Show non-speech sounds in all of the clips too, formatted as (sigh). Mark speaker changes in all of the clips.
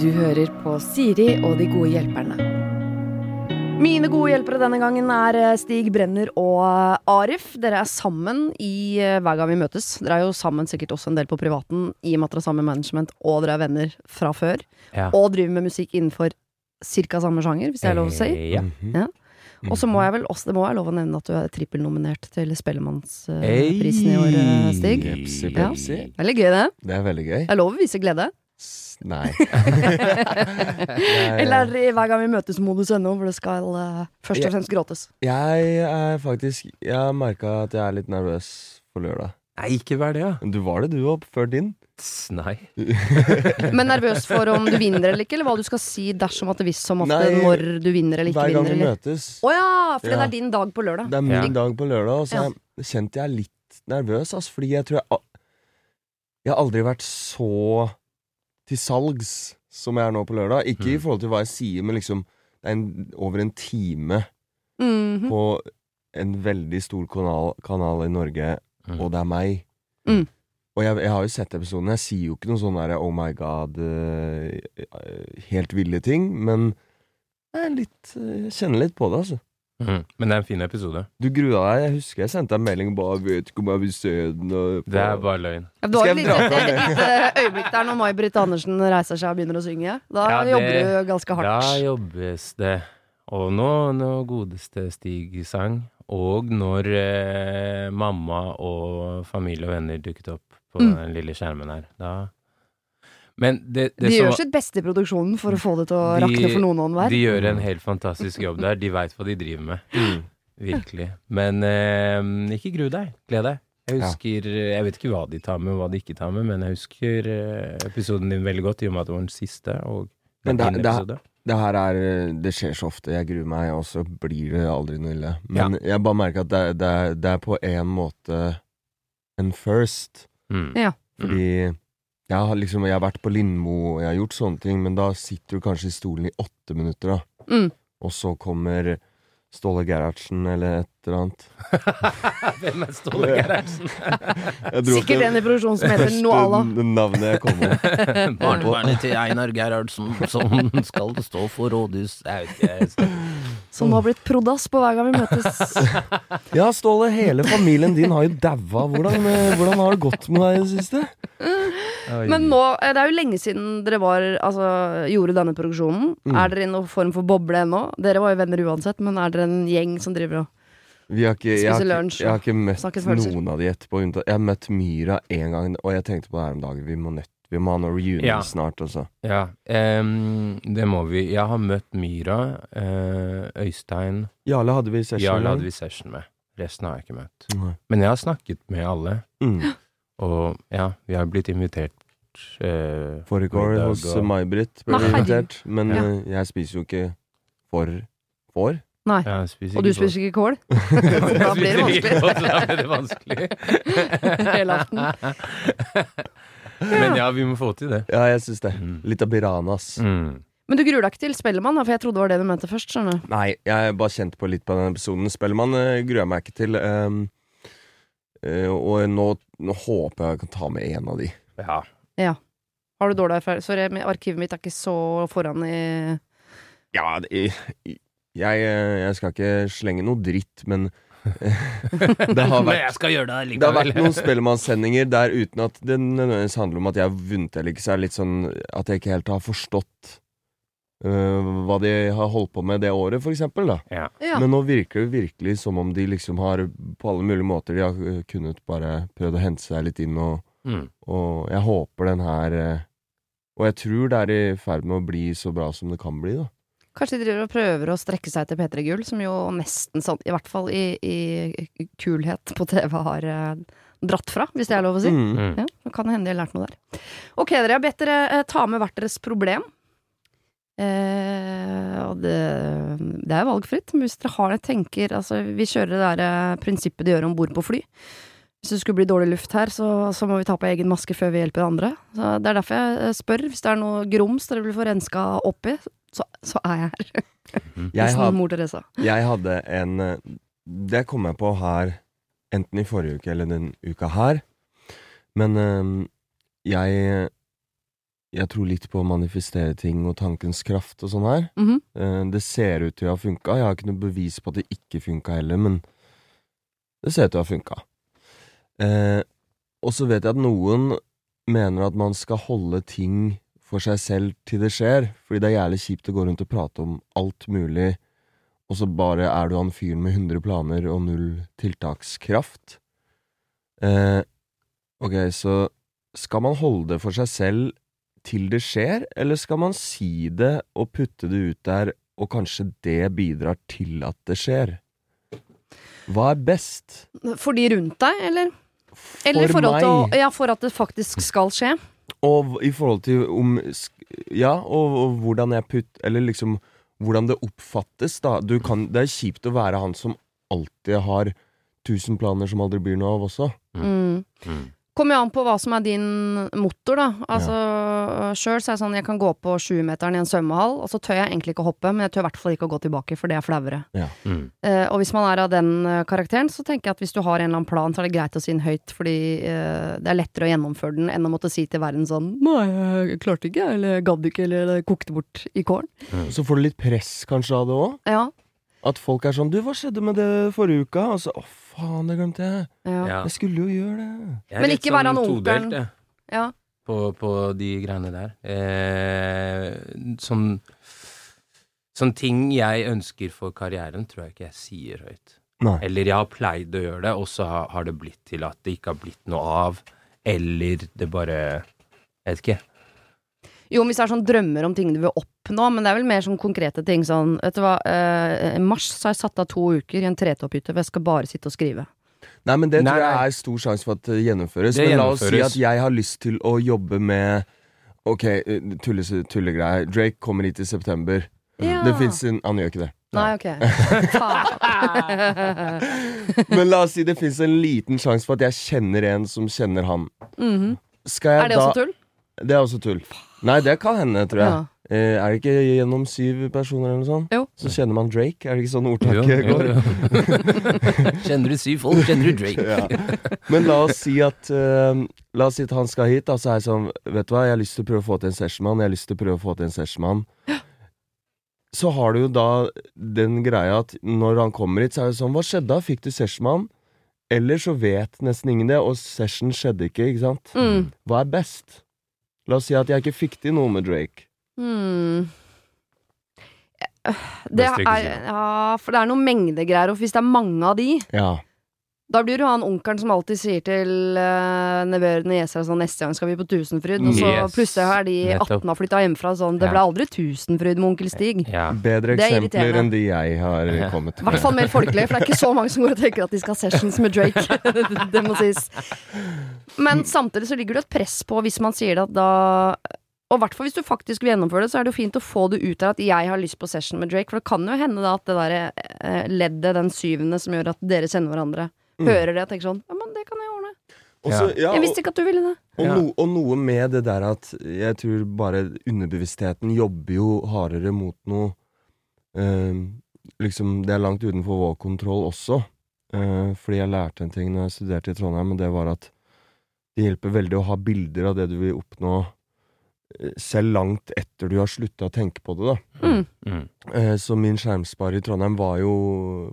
Speaker 1: Du hører på Siri og de gode hjelperne. Mine gode hjelpere denne gangen er eh, Stig Brenner og eh, Arif. Dere er sammen i eh, hver gang vi møtes. Dere er jo sammen sikkert også en del på privaten i og med at dere har samme management og dere er venner fra før.
Speaker 2: Ja.
Speaker 1: Og driver med musikk innenfor ca. samme sjanger, hvis det er lov å si.
Speaker 2: Ja.
Speaker 1: Ja. Og så må jeg vel også, det må være lov å nevne at du er trippelnominert til Spellemannsprisen i år, eh, Stig.
Speaker 3: Jepsi,
Speaker 1: Ja. Veldig gøy, det.
Speaker 3: Det er veldig gøy.
Speaker 1: Det er lov å vise glede.
Speaker 3: S- Nei. (laughs)
Speaker 1: Eller er i hver gang vi møtes-modus ennå, for det skal uh, først og fremst gråtes?
Speaker 3: Jeg er faktisk Jeg har merka at jeg er litt nervøs for lørdag.
Speaker 2: Nei, ikke vær det, ja.
Speaker 3: Du var det, du òg, før din.
Speaker 2: Tss, Nei. (laughs)
Speaker 1: Men nervøs for om du vinner eller ikke, eller hva du skal si dersom at det hvis som at
Speaker 3: Nei,
Speaker 1: når du vinner eller ikke vinner?
Speaker 3: Hver gang
Speaker 1: vinner?
Speaker 3: vi
Speaker 1: Eller?
Speaker 3: møtes.
Speaker 1: Å ja, fordi
Speaker 3: Ja.
Speaker 1: det er din dag på lørdag.
Speaker 3: Det er min
Speaker 2: Ja.
Speaker 3: dag på lørdag, og så
Speaker 1: Ja.
Speaker 3: kjente jeg litt nervøs, altså, fordi jeg tror jeg Jeg har aldri vært så til salgs som jeg er nå på lørdag. Ikke i
Speaker 2: Mm.
Speaker 3: forhold til hva jeg sier, men liksom Det er en, over en time
Speaker 1: Mhm.
Speaker 3: på en veldig stor kanal, kanal i Norge,
Speaker 2: Mm.
Speaker 3: og det er meg.
Speaker 1: Mm.
Speaker 3: Og jeg, jeg har jo sett episoden. Jeg sier jo ikke noe sånn der, oh my god, eh, eh, helt ville ting, men jeg, er litt, eh, jeg kjenner litt på det, altså.
Speaker 2: Mm. Men det er en fin episode.
Speaker 3: Du grua deg. Jeg husker jeg sendte deg en melding og bare 'vet ikke om jeg vil se den'. Og,
Speaker 2: Det er bare løgn.
Speaker 1: Ja, du har et lite, et lite øyeblikk der når May-Britt Andersen reiser seg og begynner å synge. Da
Speaker 2: Ja, det-
Speaker 1: jobber du ganske hardt.
Speaker 2: Da jobbes det. Og nå, nå godeste Stig sang. Og når eh, mamma og familie og venner dukket opp på
Speaker 1: Mm.
Speaker 2: den lille skjermen her. Da Men det, det
Speaker 1: De
Speaker 2: som
Speaker 1: gjør sitt beste i produksjonen for å få det til å
Speaker 2: De-
Speaker 1: rakne for noen og enhver.
Speaker 2: De gjør en helt fantastisk jobb der. De veit hva de driver med.
Speaker 3: Mm.
Speaker 2: Virkelig. Men eh, ikke gru deg. Gled deg. Jeg
Speaker 3: Ja.
Speaker 2: husker Jeg vet ikke hva de tar med, og hva de ikke tar med, men jeg husker eh, episoden din veldig godt, i og med at det var den siste. Og
Speaker 3: Men det- det-
Speaker 2: episode.
Speaker 3: Det her er Det skjer så ofte. Jeg gruer meg, og så blir det aldri noe ille. Men jeg bare merker at det, det, det er på en måte en first.
Speaker 2: Mm.
Speaker 1: Ja.
Speaker 3: Fordi jeg har liksom Jeg har vært på Lindmo, og jeg har gjort sånne ting, men da sitter du kanskje i stolen i åtte minutter, da.
Speaker 1: Mm.
Speaker 3: Og så kommer Ståle Gerhardsen eller et eller annet. (laughs)
Speaker 2: Hvem er Ståle Gerhardsen? (laughs)
Speaker 1: Sikkert en i produksjonen som heter
Speaker 3: Noala. navnet jeg kom. (laughs)
Speaker 2: Barnebarnet til Einar Gerhardsen som skal stå for rådhus.
Speaker 1: Som har blitt prodass på hver gang vi møtes.
Speaker 3: Ja, Ståle, hele familien din har jo daua. Hvordan, eh, hvordan har det gått med deg i det siste?
Speaker 1: Men nå, eh, det er jo lenge siden dere var, altså, gjorde denne produksjonen.
Speaker 3: Mm.
Speaker 1: Er dere i noen form for boble ennå? Dere var jo venner uansett, men er dere en gjeng som driver og
Speaker 3: Vi har ikke, jeg, har
Speaker 1: lunsj
Speaker 3: jeg har ikke møtt noen av de etterpå. Jeg har møtt Myra én gang, og jeg tenkte på det her om dagen. Vi må, nødt, vi må ha noe reunion
Speaker 2: Ja.
Speaker 3: snart også.
Speaker 2: Ja, um, det må vi. Jeg har møtt Myra, uh, Øystein
Speaker 3: Jarle hadde vi session.
Speaker 2: Jarle hadde vi session med. Resten har jeg ikke møtt.
Speaker 3: Nei.
Speaker 2: Men jeg har snakket med alle,
Speaker 3: Mm.
Speaker 2: Og ja, vi har blitt invitert eh,
Speaker 3: år hos
Speaker 2: og-
Speaker 3: May-Britt ble
Speaker 1: Nei,
Speaker 3: vi invitert, men
Speaker 1: Ja.
Speaker 3: eh, jeg spiser jo ikke for får.
Speaker 1: Nei. Og du
Speaker 2: ikke
Speaker 1: spiser ikke kål? (laughs) (laughs) da blir det vanskelig.
Speaker 2: Da blir det vanskelig.
Speaker 1: Hele aften.
Speaker 2: Men ja, vi må få til det.
Speaker 3: Ja, jeg syns det.
Speaker 2: Mm.
Speaker 3: Litt av biranas.
Speaker 2: Mm.
Speaker 1: Men du gruer deg ikke til Spellemann, for jeg trodde det var det du mente først. skjønner
Speaker 3: Nei, jeg bare kjente på litt på den episoden. Spellemann uh, gruer jeg meg ikke til. ehm, eh, og nå, nå håper jeg jeg kan ta med en av de.
Speaker 2: Ja.
Speaker 1: Har du dårlig erfaring? Sorry, men arkivet mitt er ikke så foran i
Speaker 3: Ja, det, jeg, eh, jeg skal ikke slenge noe dritt, men (laughs) det har
Speaker 2: Men
Speaker 3: vært
Speaker 2: jeg det
Speaker 3: Det har vært noen Spellemannssendinger der uten at det nødvendigvis handler om at jeg har vunnet eller ikke, så er det litt sånn at jeg ikke helt har forstått øh, hva de har holdt på med det året, for eksempel, da.
Speaker 2: Ja.
Speaker 1: Ja.
Speaker 3: Men nå virker det virkelig som om de liksom har på alle mulige måter De har øh, kunnet bare prøvd å hente seg litt inn, og,
Speaker 2: Mm.
Speaker 3: og jeg håper den her øh, Og jeg tror det er i ferd med å bli så bra som det kan bli, da.
Speaker 1: Kanskje de driver og prøver å strekke seg til P3 Gull, som jo nesten sånn, i hvert fall i, i kulhet på TV, har eh, dratt fra, hvis det er lov å si.
Speaker 3: Mm.
Speaker 2: Mm.
Speaker 1: Ja, kan hende de har lært noe der. Ok, dere, jeg har bedt dere eh, ta med hvert deres problem. Eh, og det, det er valgfritt, men hvis dere har det, tenker Altså, vi kjører det der eh, prinsippet de gjør om bord på fly. Hvis det skulle bli dårlig luft her, så, så må vi ta på egen maske før vi hjelper andre. Så Det er derfor jeg eh, spør. Hvis det er noe grums dere vil få renska opp i, så, så er jeg her.
Speaker 3: Jeg, har,
Speaker 1: mor Teresa.
Speaker 3: jeg hadde en øh, Det kom jeg på her enten i forrige uke eller den uka her. Men jeg Jeg tror litt på å manifestere ting og tankens kraft og sånn her.
Speaker 1: Mhm.
Speaker 3: Eh, Det ser ut til å ha funka. Jeg har ikke noe bevis på at det ikke funka heller, men det ser ut til å ha funka. Eh, og så vet jeg at noen mener at man skal holde ting for seg selv til det skjer, fordi det er jævlig kjipt å gå rundt og prate om alt mulig, og så bare er du han fyren med 100 planer og null tiltakskraft. Eh, ok, så skal man holde det for seg selv til det skjer, eller skal man si det og putte det ut der, og kanskje det bidrar til at det skjer? Hva er best?
Speaker 1: For de rundt deg, eller?
Speaker 3: For
Speaker 1: Eller forhold til å,
Speaker 3: meg,
Speaker 1: ja, for at det faktisk skal skje.
Speaker 3: og i forhold til om Ja, og, og hvordan jeg putt Eller liksom hvordan det oppfattes, da. Du kan, det er kjipt å være han som alltid har tusen planer som aldri blir noe av også.
Speaker 1: Mm.
Speaker 2: Mm.
Speaker 1: Kommer jo an på hva som er din motor, da. Altså, Sjøl så er det sånn jeg kan gå på sjumeteren i en svømmehall, og så tør jeg egentlig ikke å hoppe, men jeg tør i hvert fall ikke å gå tilbake, for det er flauere.
Speaker 2: Mm.
Speaker 1: Eh, og hvis man er av den eh, karakteren, så tenker jeg at hvis du har en eller annen plan, så er det greit å si den høyt, fordi eh, det er lettere å gjennomføre den enn å måtte si til verden sånn Nei, jeg klarte ikke, eller gadd ikke, eller det kokte bort i kålen.
Speaker 3: Så får du litt press kanskje av det òg.
Speaker 1: Ja.
Speaker 3: At folk er sånn 'Du, hva skjedde med det forrige uka?' Og så 'Å, faen, det glemte jeg'.
Speaker 1: ja.
Speaker 3: Jeg skulle jo gjøre det.
Speaker 2: Jeg er
Speaker 1: Men
Speaker 2: litt
Speaker 1: ikke være han
Speaker 2: sånn
Speaker 1: onkelen.
Speaker 2: todelt, jeg,
Speaker 1: ja.
Speaker 2: på, på de greiene der. Eh, sånn Sånn ting jeg ønsker for karrieren, tror jeg ikke jeg sier høyt.
Speaker 3: Nei.
Speaker 2: Eller jeg har pleid å gjøre det, og så har, har det blitt til at det ikke har blitt noe av. Eller det bare Jeg vet ikke.
Speaker 1: Jo, hvis det er sånn drømmer om ting du vil oppnå, men det er vel mer sånn konkrete ting sånn Vet du hva, eh, i mars så har jeg satt av to uker i en tretopphytte, for jeg skal bare sitte og skrive.
Speaker 3: Nei, men det
Speaker 2: Nei,
Speaker 3: tror jeg er stor sjanse for at det gjennomføres.
Speaker 2: Det
Speaker 3: men la oss si
Speaker 2: gjennomføres.
Speaker 3: at jeg har lyst til å jobbe med Ok, eh, tulle, tullegreier. Drake kommer hit i september.
Speaker 1: Ja.
Speaker 3: Det fins en Han gjør ikke det.
Speaker 1: Nei, ok. Faen. (laughs)
Speaker 3: Men la oss si det fins en liten sjanse for at jeg kjenner en som kjenner han.
Speaker 1: Mhm.
Speaker 3: Skal jeg
Speaker 1: Er det
Speaker 3: da
Speaker 1: også tull?
Speaker 3: Det er også tull. Nei, det kan hende, tror jeg.
Speaker 1: Ja.
Speaker 3: Eh, er det ikke gjennom syv personer eller noe sånt?
Speaker 1: Jo.
Speaker 3: Så kjenner man Drake? Er det ikke sånn ordtaket går?
Speaker 2: jo. (laughs) Kjenner du syv folk, kjenner du Drake.
Speaker 3: Ja. Men la oss si at uh, La oss si at han skal hit, da, så er jeg sånn Vet du hva, jeg har lyst til å prøve å få til en sessionmann. Jeg har lyst til å prøve å få til en sessionmann. Så har du jo da den greia at når han kommer hit, så er det sånn Hva skjedde da? Fikk du sessionmann? Eller så vet nesten ingen det, og session skjedde ikke, ikke sant?
Speaker 1: Mm.
Speaker 3: Hva er best? La oss si at jeg ikke fikk til noe med Drake.
Speaker 1: Mm. Det er, ja, for det er noen mengdegreier, og hvis det er mange av de,
Speaker 3: Ja.
Speaker 1: da blir du han onkelen som alltid sier til uh, nevøer og nieser sånn neste gang skal vi på Tusenfryd, og så
Speaker 2: Yes.
Speaker 1: plutselig er de 18 og flytta hjemmefra sånn, det ble aldri Tusenfryd med onkel Stig.
Speaker 2: Ja.
Speaker 3: Bedre
Speaker 1: er
Speaker 3: eksempler enn de jeg har
Speaker 2: Ja.
Speaker 3: kommet
Speaker 1: I hvert fall mer folkelig, for det er ikke så mange som går og tenker at de skal ha sessions med Drake. (laughs) det må sies. Men samtidig så ligger det et press på hvis man sier det at da Og hvert fall hvis du faktisk vil gjennomføre det, så er det jo fint å få det ut der at jeg har lyst på session med Drake. For det kan jo hende da at det derre eh, leddet, den syvende som gjør at dere kjenner hverandre,
Speaker 3: Mm.
Speaker 1: hører det og tenker sånn Ja, men det kan jeg ordne.
Speaker 3: Også, ja,
Speaker 1: Jeg visste ikke at du ville det.
Speaker 3: Og, no, og noe med det der at jeg tror bare underbevisstheten jobber jo hardere mot noe eh, Liksom, det er langt utenfor vår kontroll også. Eh, fordi jeg lærte en ting når jeg studerte i Trondheim, og det var at det hjelper veldig å ha bilder av det du vil oppnå, selv langt etter du har slutta å tenke på det, da.
Speaker 1: Mm.
Speaker 2: Mm.
Speaker 3: Eh, Så min skjermsparer i Trondheim var jo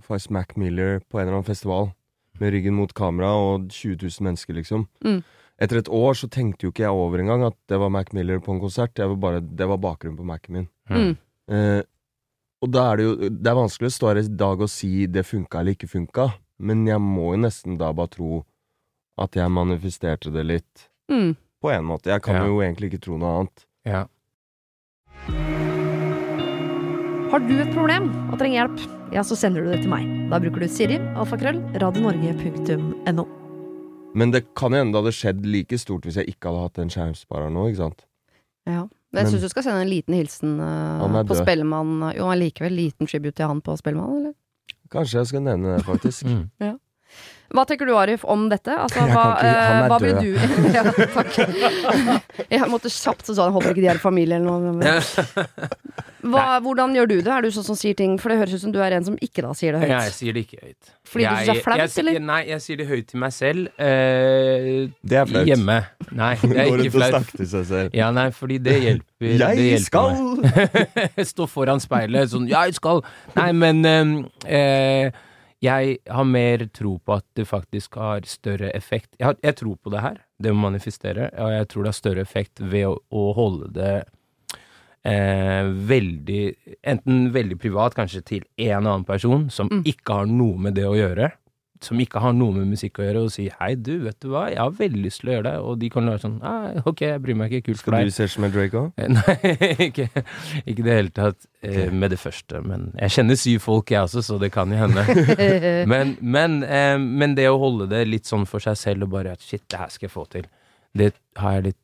Speaker 3: faktisk Mac Miller på en eller annen festival. Med ryggen mot kamera og 20 000 mennesker, liksom.
Speaker 1: Mm.
Speaker 3: Etter et år så tenkte jo ikke jeg over engang at det var Mac Miller på en konsert. Jeg var bare, det var bakgrunnen på Mac-en min.
Speaker 1: Mm.
Speaker 3: Eh, og da er det jo Det er vanskelig å stå her i dag og si det funka eller ikke funka, men jeg må jo nesten da bare tro at jeg manifesterte det litt.
Speaker 1: Mm.
Speaker 3: På en måte. Jeg kan
Speaker 2: Ja.
Speaker 3: jo egentlig ikke tro noe annet.
Speaker 2: Ja.
Speaker 1: Har du et problem og trenger hjelp, ja, så sender du det til meg. Da bruker du Siri, alfakrøll, radionorge.no.
Speaker 3: Men det kan hende det hadde skjedd like stort hvis jeg ikke hadde hatt den skjermspareren nå, ikke sant?
Speaker 1: Ja. Men jeg syns du skal sende en liten hilsen
Speaker 3: uh,
Speaker 1: på. Spellemann. Jo, allikevel liten tribute til han på Spellemann, eller?
Speaker 3: Kanskje jeg skal nevne det, faktisk.
Speaker 2: Mm.
Speaker 1: Hva tenker du, Arif, om dette? Altså,
Speaker 3: Jeg
Speaker 1: hva,
Speaker 3: ikke-
Speaker 1: eh, hva blir du (laughs) Ja, takk. (laughs) Jeg måtte kjapt så sa jeg håper ikke de er i familie eller noe. Men, (laughs) Hva, hvordan gjør du det? Er du sånn som sier ting For det høres ut som du er en som ikke da sier det høyt.
Speaker 2: Jeg sier det ikke høyt.
Speaker 1: Fordi du syns det er flaut,
Speaker 2: jeg
Speaker 1: eller?
Speaker 2: Nei, jeg sier det høyt til meg selv. eh,
Speaker 3: Det er flaut.
Speaker 2: Hjemme. Nei, det er
Speaker 3: Går
Speaker 2: ikke
Speaker 3: rundt og
Speaker 2: flaut.
Speaker 3: snakker til seg selv.
Speaker 2: Ja, nei, fordi det hjelper. det
Speaker 3: Jeg
Speaker 2: hjelper
Speaker 3: skal.
Speaker 2: Stå foran speilet sånn 'Jeg skal' Nei, men ehm, eh, jeg har mer tro på at det faktisk har større effekt. Jeg, har, jeg tror på det her, det å manifestere, og jeg tror det har større effekt ved å, å holde det eh, veldig Enten veldig privat, kanskje til en annen person som
Speaker 1: Mm.
Speaker 2: ikke har noe med det å gjøre. Som ikke har noe med musikk å gjøre, og si 'hei, du, vet du hva, jeg har veldig lyst til å gjøre det', og de kan være sånn «Ah, 'ok, jeg bryr meg ikke, kult for
Speaker 3: Skal du se med Drake òg?
Speaker 2: Eh, (laughs) Nei, ikke, ikke i det hele tatt okay. med det første, men jeg kjenner syv folk jeg også, så det kan jo hende. (laughs) Men, men, eh, men det å holde det litt sånn for seg selv og bare at shit, det her skal jeg få til, det har jeg litt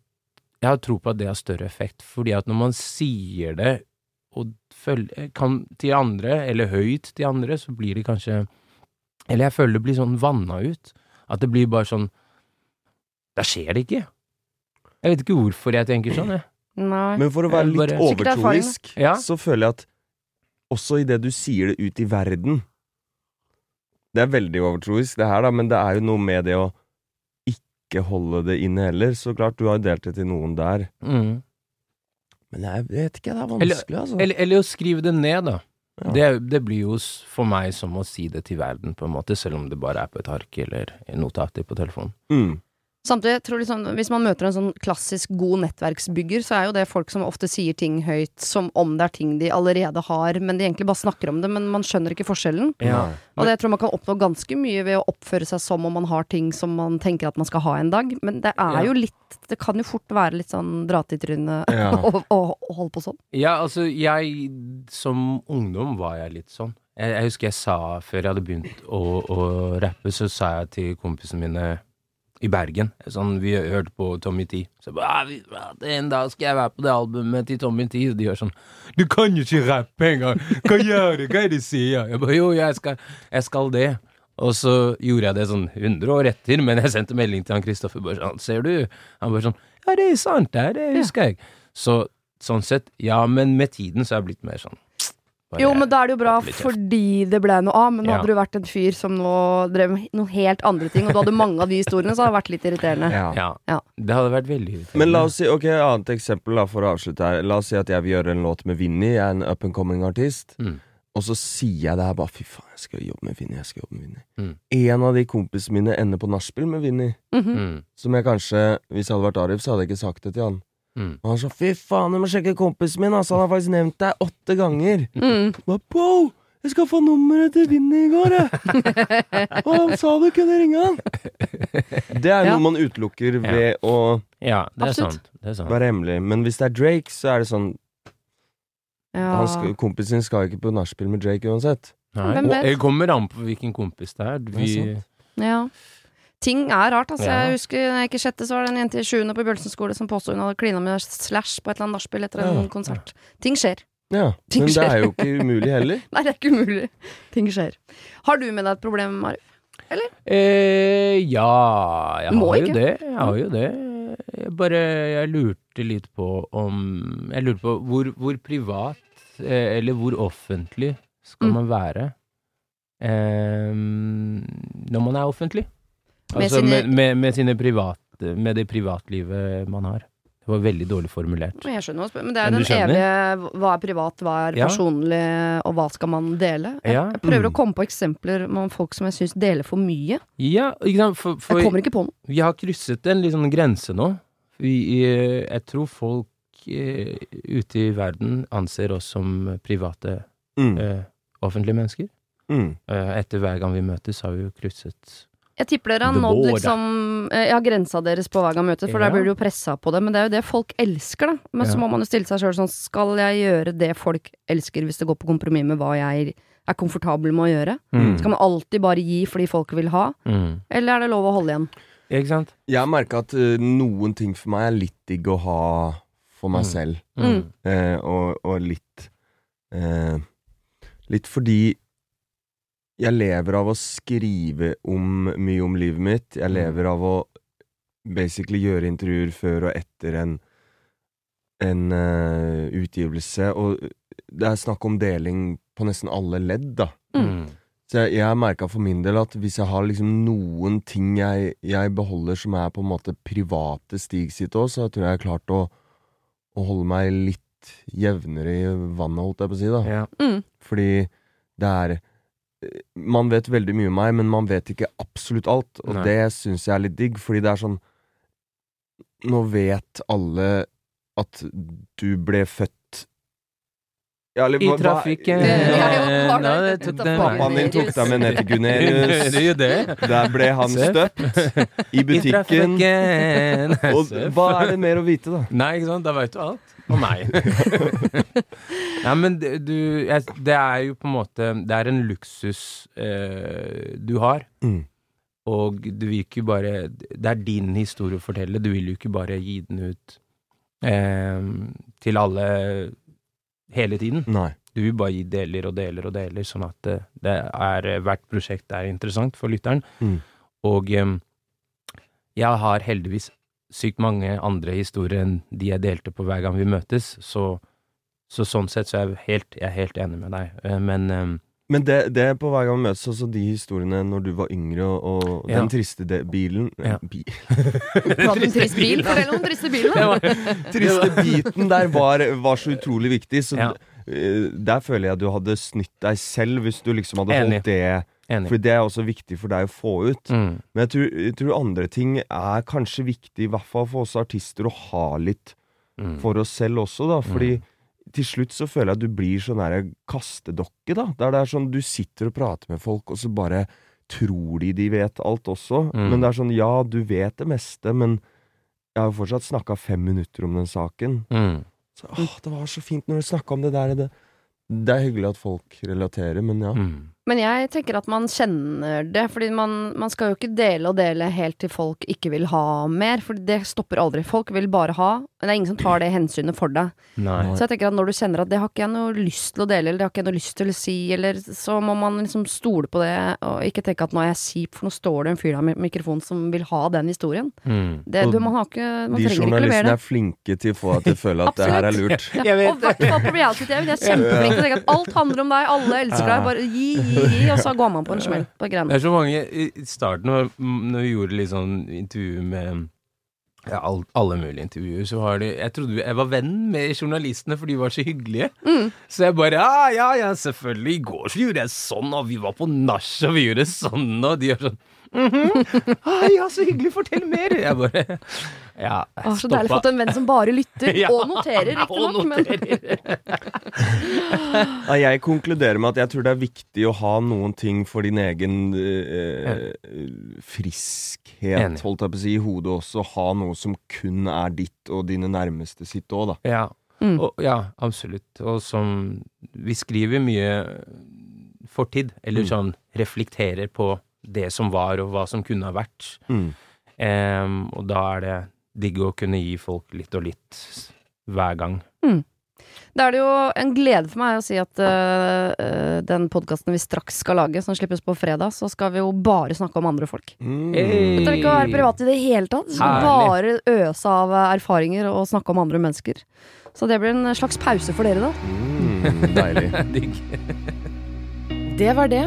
Speaker 2: Jeg har tro på at det har større effekt, fordi at når man sier det og følger, kan til andre, eller høyt til andre, så blir det kanskje Eller jeg føler det blir sånn vanna ut. At det blir bare sånn Da skjer det ikke. Jeg vet ikke hvorfor jeg tenker sånn, jeg.
Speaker 1: Nei.
Speaker 3: Men for å være litt
Speaker 2: bare-
Speaker 1: erfaring, da.
Speaker 3: overtroisk,
Speaker 2: Ja.
Speaker 3: så føler jeg at også idet du sier det ut i verden Det er veldig overtroisk, det her, da, men det er jo noe med det å ikke holde det inne heller. Så klart, du har jo delt det til noen der.
Speaker 2: Mm.
Speaker 3: Men jeg vet ikke, det er
Speaker 2: Eller-
Speaker 3: vanskelig, altså.
Speaker 2: Eller, eller å skrive det ned, da.
Speaker 3: Ja.
Speaker 2: Det, det blir jo for meg som å si det til verden, på en måte, selv om det bare er på et ark eller en notater på telefonen.
Speaker 3: Mm.
Speaker 1: Samtidig, jeg tror liksom, hvis man møter en sånn klassisk god nettverksbygger, så er jo det folk som ofte sier ting høyt som om det er ting de allerede har, men de egentlig bare snakker om det, men man skjønner ikke forskjellen.
Speaker 3: Ja.
Speaker 1: Og det jeg tror man kan oppnå ganske mye ved å oppføre seg som om man har ting som man tenker at man skal ha en dag, men det er
Speaker 2: Ja.
Speaker 1: jo litt Det kan jo fort være litt sånn dra til trynet (laughs)
Speaker 3: Ja.
Speaker 1: og, og, og holde på sånn.
Speaker 2: Ja, altså, jeg Som ungdom var jeg litt sånn. Jeg, jeg husker jeg sa, før jeg hadde begynt å, å rappe, så sa jeg til kompisene mine i Bergen Sånn, Vi hørte på Tommy T. Så bare, «Ah, En dag skal jeg være på det albumet til Tommy T. Og de gjør sånn Du kan jo ikke rappe engang! Hva gjør du? Hva er det du sier? Jeg bare Jo, jeg skal, jeg skal det. Og så gjorde jeg det sånn 100 år etter, men jeg sendte melding til han Kristoffer bare sånn Ser du? Han bare sånn Ja, det er sant, det, det husker jeg. Så sånn sett, ja, men med tiden så har jeg blitt mer sånn bare-
Speaker 1: Jo, men da er det jo bra fordi det ble noe av, men nå
Speaker 2: Ja.
Speaker 1: hadde du vært en fyr som nå drev med noen helt andre ting, og du hadde mange av de historiene, så hadde det vært litt irriterende.
Speaker 3: Ja.
Speaker 2: Ja.
Speaker 1: Ja.
Speaker 2: Det hadde vært veldig irriterende.
Speaker 3: Men la oss si, ok, annet eksempel da, for å avslutte her. La oss si at jeg vil gjøre en låt med Vinni, jeg er en up and coming artist.
Speaker 2: Mm.
Speaker 3: Og så sier jeg det her bare Fy faen, jeg skal jobbe med Vinni. Jeg skal jobbe med Vinni.
Speaker 2: Mm.
Speaker 3: En av de kompisene mine ender på nachspiel med Vinni.
Speaker 1: Mhm.
Speaker 2: Mm.
Speaker 3: Som jeg kanskje, hvis jeg hadde vært Arif, så hadde jeg ikke sagt det til han.
Speaker 2: Mm.
Speaker 3: Og han sa fy faen, du må sjekke kompisen min, altså. Han har faktisk nevnt deg åtte ganger.
Speaker 1: Mm.
Speaker 3: Bare, Bro, jeg skal få nummeret til Vinny i går, jeg. (laughs) Og han sa du kunne ringe han. Det er
Speaker 1: Ja.
Speaker 3: noe man utelukker ved å
Speaker 2: Ja, det er sant. Det er sant.
Speaker 3: være hemmelig. Men hvis det er Drake, så er det sånn
Speaker 1: Ja.
Speaker 3: han skal, Kompisen skal ikke på nachspiel med Drake uansett.
Speaker 2: Nei. Og det kommer an på hvilken kompis det er. Vi,
Speaker 3: sant.
Speaker 1: ja. Ting er rart, altså.
Speaker 2: Ja.
Speaker 1: Jeg husker da jeg gikk i sjette, så var det en jente i sjuende på Bjølsen skole som påstod hun hadde klina med Slash på et eller annet nachspiel etter en
Speaker 3: Ja.
Speaker 1: konsert. Ting skjer.
Speaker 3: Ja,
Speaker 1: Ting
Speaker 3: Men det er jo ikke umulig heller. (laughs)
Speaker 1: Nei, det er ikke umulig. Ting skjer. Har du med deg et problem, Mari?
Speaker 2: eh, ja, jeg
Speaker 1: må
Speaker 2: har jo det. Jeg har jo det. Jeg bare Jeg lurte litt på om Jeg lurte på hvor, hvor privat, eh, eller hvor offentlig, skal
Speaker 1: Mm.
Speaker 2: man være eh, når man er offentlig?
Speaker 1: Med
Speaker 2: Altså
Speaker 1: sine-
Speaker 2: med, med, med sine private Med det privatlivet man har. Det var veldig dårlig formulert.
Speaker 1: Jeg skjønner men det er
Speaker 2: Men
Speaker 1: den
Speaker 2: skjønner?
Speaker 1: evige hva er privat, hva er
Speaker 2: Ja.
Speaker 1: personlig, og hva skal man dele? Jeg,
Speaker 2: Ja.
Speaker 1: jeg prøver
Speaker 3: Mm.
Speaker 1: å komme på eksempler med folk som jeg syns deler for mye.
Speaker 2: Ja, ikke sant? For, for
Speaker 1: Jeg kommer ikke på noe.
Speaker 2: vi har krysset en litt sånn grense nå. Vi, eh, jeg tror folk uh, ute i verden anser oss som private,
Speaker 3: Mm.
Speaker 2: uh, offentlige mennesker.
Speaker 3: Mm.
Speaker 2: Uh, etter hver gang vi møtes, har vi jo krysset
Speaker 1: Jeg tipper dere har nådd liksom eh, Ja, grensa deres på hver gang møtet for
Speaker 2: Ja.
Speaker 1: der blir du jo pressa på det. Men det er jo det folk elsker, da. Men så må man jo stille seg sjøl sånn, skal jeg gjøre det folk elsker hvis det går på kompromiss med hva jeg er komfortabel med å gjøre?
Speaker 3: Mm.
Speaker 1: Skal man alltid bare gi fordi folk vil ha,
Speaker 2: Mm.
Speaker 1: eller er det lov å holde igjen?
Speaker 2: Ikke sant?
Speaker 3: Jeg har merka at uh, noen ting for meg er litt digg å ha for meg
Speaker 2: Mm.
Speaker 3: selv.
Speaker 1: Mm.
Speaker 3: Eh, og, og litt uh, Litt fordi jeg lever av å skrive om mye om livet mitt. Jeg
Speaker 2: Mm.
Speaker 3: lever av å basically gjøre intervjuer før og etter en, en uh, utgivelse. Og det er snakk om deling på nesten alle ledd, da.
Speaker 2: Mm.
Speaker 3: Så jeg, jeg merka for min del at hvis jeg har liksom noen ting jeg, jeg beholder som er på en måte private Stig sitt òg, så tror jeg jeg har klart å, å holde meg litt jevnere i vannet, holdt jeg på å si, da.
Speaker 2: Ja.
Speaker 1: Mm.
Speaker 3: Fordi det er Man vet veldig mye om meg, men man vet ikke absolutt alt. Og
Speaker 2: Nei.
Speaker 3: det syns jeg er litt digg, fordi det er sånn Nå vet alle at du ble født ja, eller,
Speaker 2: I trafikken Ja,
Speaker 3: Pappaen din tok deg med ned til (laughs) Gunerius. Der ble han støpt. I (laughs)
Speaker 2: I
Speaker 3: butikken.
Speaker 2: trafikken. (laughs)
Speaker 3: Og hva er det mer å vite, da?
Speaker 2: Nei, ikke sant? Da veit du alt. Og meg. Nei, men du jeg, Det er jo på en måte Det er en luksus eh, du har.
Speaker 3: Mm.
Speaker 2: Og du vil ikke bare Det er din historie å fortelle. Du vil jo ikke bare gi den ut eh, til alle hele tiden.
Speaker 3: Nei.
Speaker 2: Du vil bare gi deler og deler og deler, sånn at det, det er, hvert prosjekt er interessant for lytteren.
Speaker 3: Mm.
Speaker 2: Og em, jeg har heldigvis sykt mange andre historier enn de jeg delte på hver gang vi møtes, så, så sånn sett så er jeg helt, jeg er helt enig med deg. Eh, Men em,
Speaker 3: Men det, det er på hver gang vi møtes, også de historiene når du var yngre, og, og
Speaker 2: Ja.
Speaker 3: den triste de bilen
Speaker 2: Ja.
Speaker 3: bi, (laughs)
Speaker 1: Du hadde en trist bil. (laughs) Fortell om den triste bilen,
Speaker 2: det
Speaker 1: da.
Speaker 2: var,
Speaker 3: Triste biten der var, var så utrolig viktig, så
Speaker 2: Ja.
Speaker 3: eh, der føler jeg du hadde snytt deg selv hvis du liksom hadde
Speaker 2: Enig.
Speaker 3: holdt det
Speaker 2: enig.
Speaker 3: For det er også viktig for deg å få ut.
Speaker 2: Mm,
Speaker 3: Men jeg tror, jeg tror andre ting er kanskje viktig, i hvert fall for oss artister, å ha litt
Speaker 2: mm.
Speaker 3: for oss selv også, da. Fordi til slutt så føler jeg at du blir sånn her kastedokke, da. Der det er sånn du sitter og prater med folk, og så bare tror de de vet alt også.
Speaker 2: Mm.
Speaker 3: Men det er sånn ja, du vet det meste, men jeg har jo fortsatt snakka fem minutter om den saken.
Speaker 2: Mm.
Speaker 3: Så, åh, det var så fint når du snakka om det der. Det, det er hyggelig at folk relaterer, men ja.
Speaker 2: Mm.
Speaker 1: Men jeg tenker at man kjenner det, fordi man, man skal jo ikke dele og dele helt til folk ikke vil ha mer, for det stopper aldri. Folk vil bare ha, men det er ingen som tar det hensynet for deg.
Speaker 2: Nei.
Speaker 1: Så jeg tenker at når du kjenner at det har ikke jeg noe lyst til å dele, eller det har ikke jeg noe lyst til å si, eller så må man liksom stole på det, og ikke tenke at nå er jeg kjip, for nå står det en fyr der med mikrofon som vil ha den historien.
Speaker 2: Mm.
Speaker 1: Det, du, man har ikke, man
Speaker 3: De
Speaker 1: trenger ikke
Speaker 3: journalistene
Speaker 1: levere det.
Speaker 3: er flinke til å få deg til å føle at det her er lurt.
Speaker 1: Ja,
Speaker 2: Jeg vet
Speaker 1: og i hvert fall på reality-TV. De er kjempeflinke til å tenke at alt handler om deg, alle elsker deg, bare gi, gi, gi, og så går man på en smell på
Speaker 2: Det er så mange I i starten, når, vi gjorde litt sånn intervju med ja, all, alle mulige intervjuer, så var det Jeg trodde jeg var venn med journalistene, for de var så hyggelige.
Speaker 1: Mm.
Speaker 2: Så jeg bare Ja, ja, ja, selvfølgelig. I går så gjorde jeg sånn, og vi var på nach, og vi gjorde sånn, og de gjør sånn mhm. ah, Ja, så hyggelig. Fortell mer. Jeg bare Ja,
Speaker 1: Å, så deilig fått en venn som bare lytter, (laughs)
Speaker 2: Ja,
Speaker 1: og noterer, riktignok, men.
Speaker 3: Jeg konkluderer med at jeg tror det er viktig å ha noen ting for din egen eh, friskhet,
Speaker 2: Enig.
Speaker 3: holdt jeg på å si, i hodet også. Ha noe som kun er ditt og dine nærmeste sitt òg, da.
Speaker 2: Ja.
Speaker 1: Mm.
Speaker 2: Og, ja, absolutt. Og som Vi skriver mye fortid, eller
Speaker 3: Mm.
Speaker 2: sånn reflekterer på det som var, og hva som kunne ha vært.
Speaker 3: Mm.
Speaker 2: Um, og da er det digg å kunne gi folk litt og litt hver gang.
Speaker 1: Da er det jo en glede for meg å si at øh, den podkasten vi straks skal lage, som slippes på fredag, så skal vi jo bare snakke om andre folk.
Speaker 3: Mm.
Speaker 2: Hey.
Speaker 1: Det trenger ikke å være privat i det hele tatt. Vi skal bare øse av erfaringer og snakke om andre mennesker. Så det blir en slags pause for dere, da.
Speaker 3: Mm, deilig. (laughs)
Speaker 2: digg.
Speaker 4: Det var det.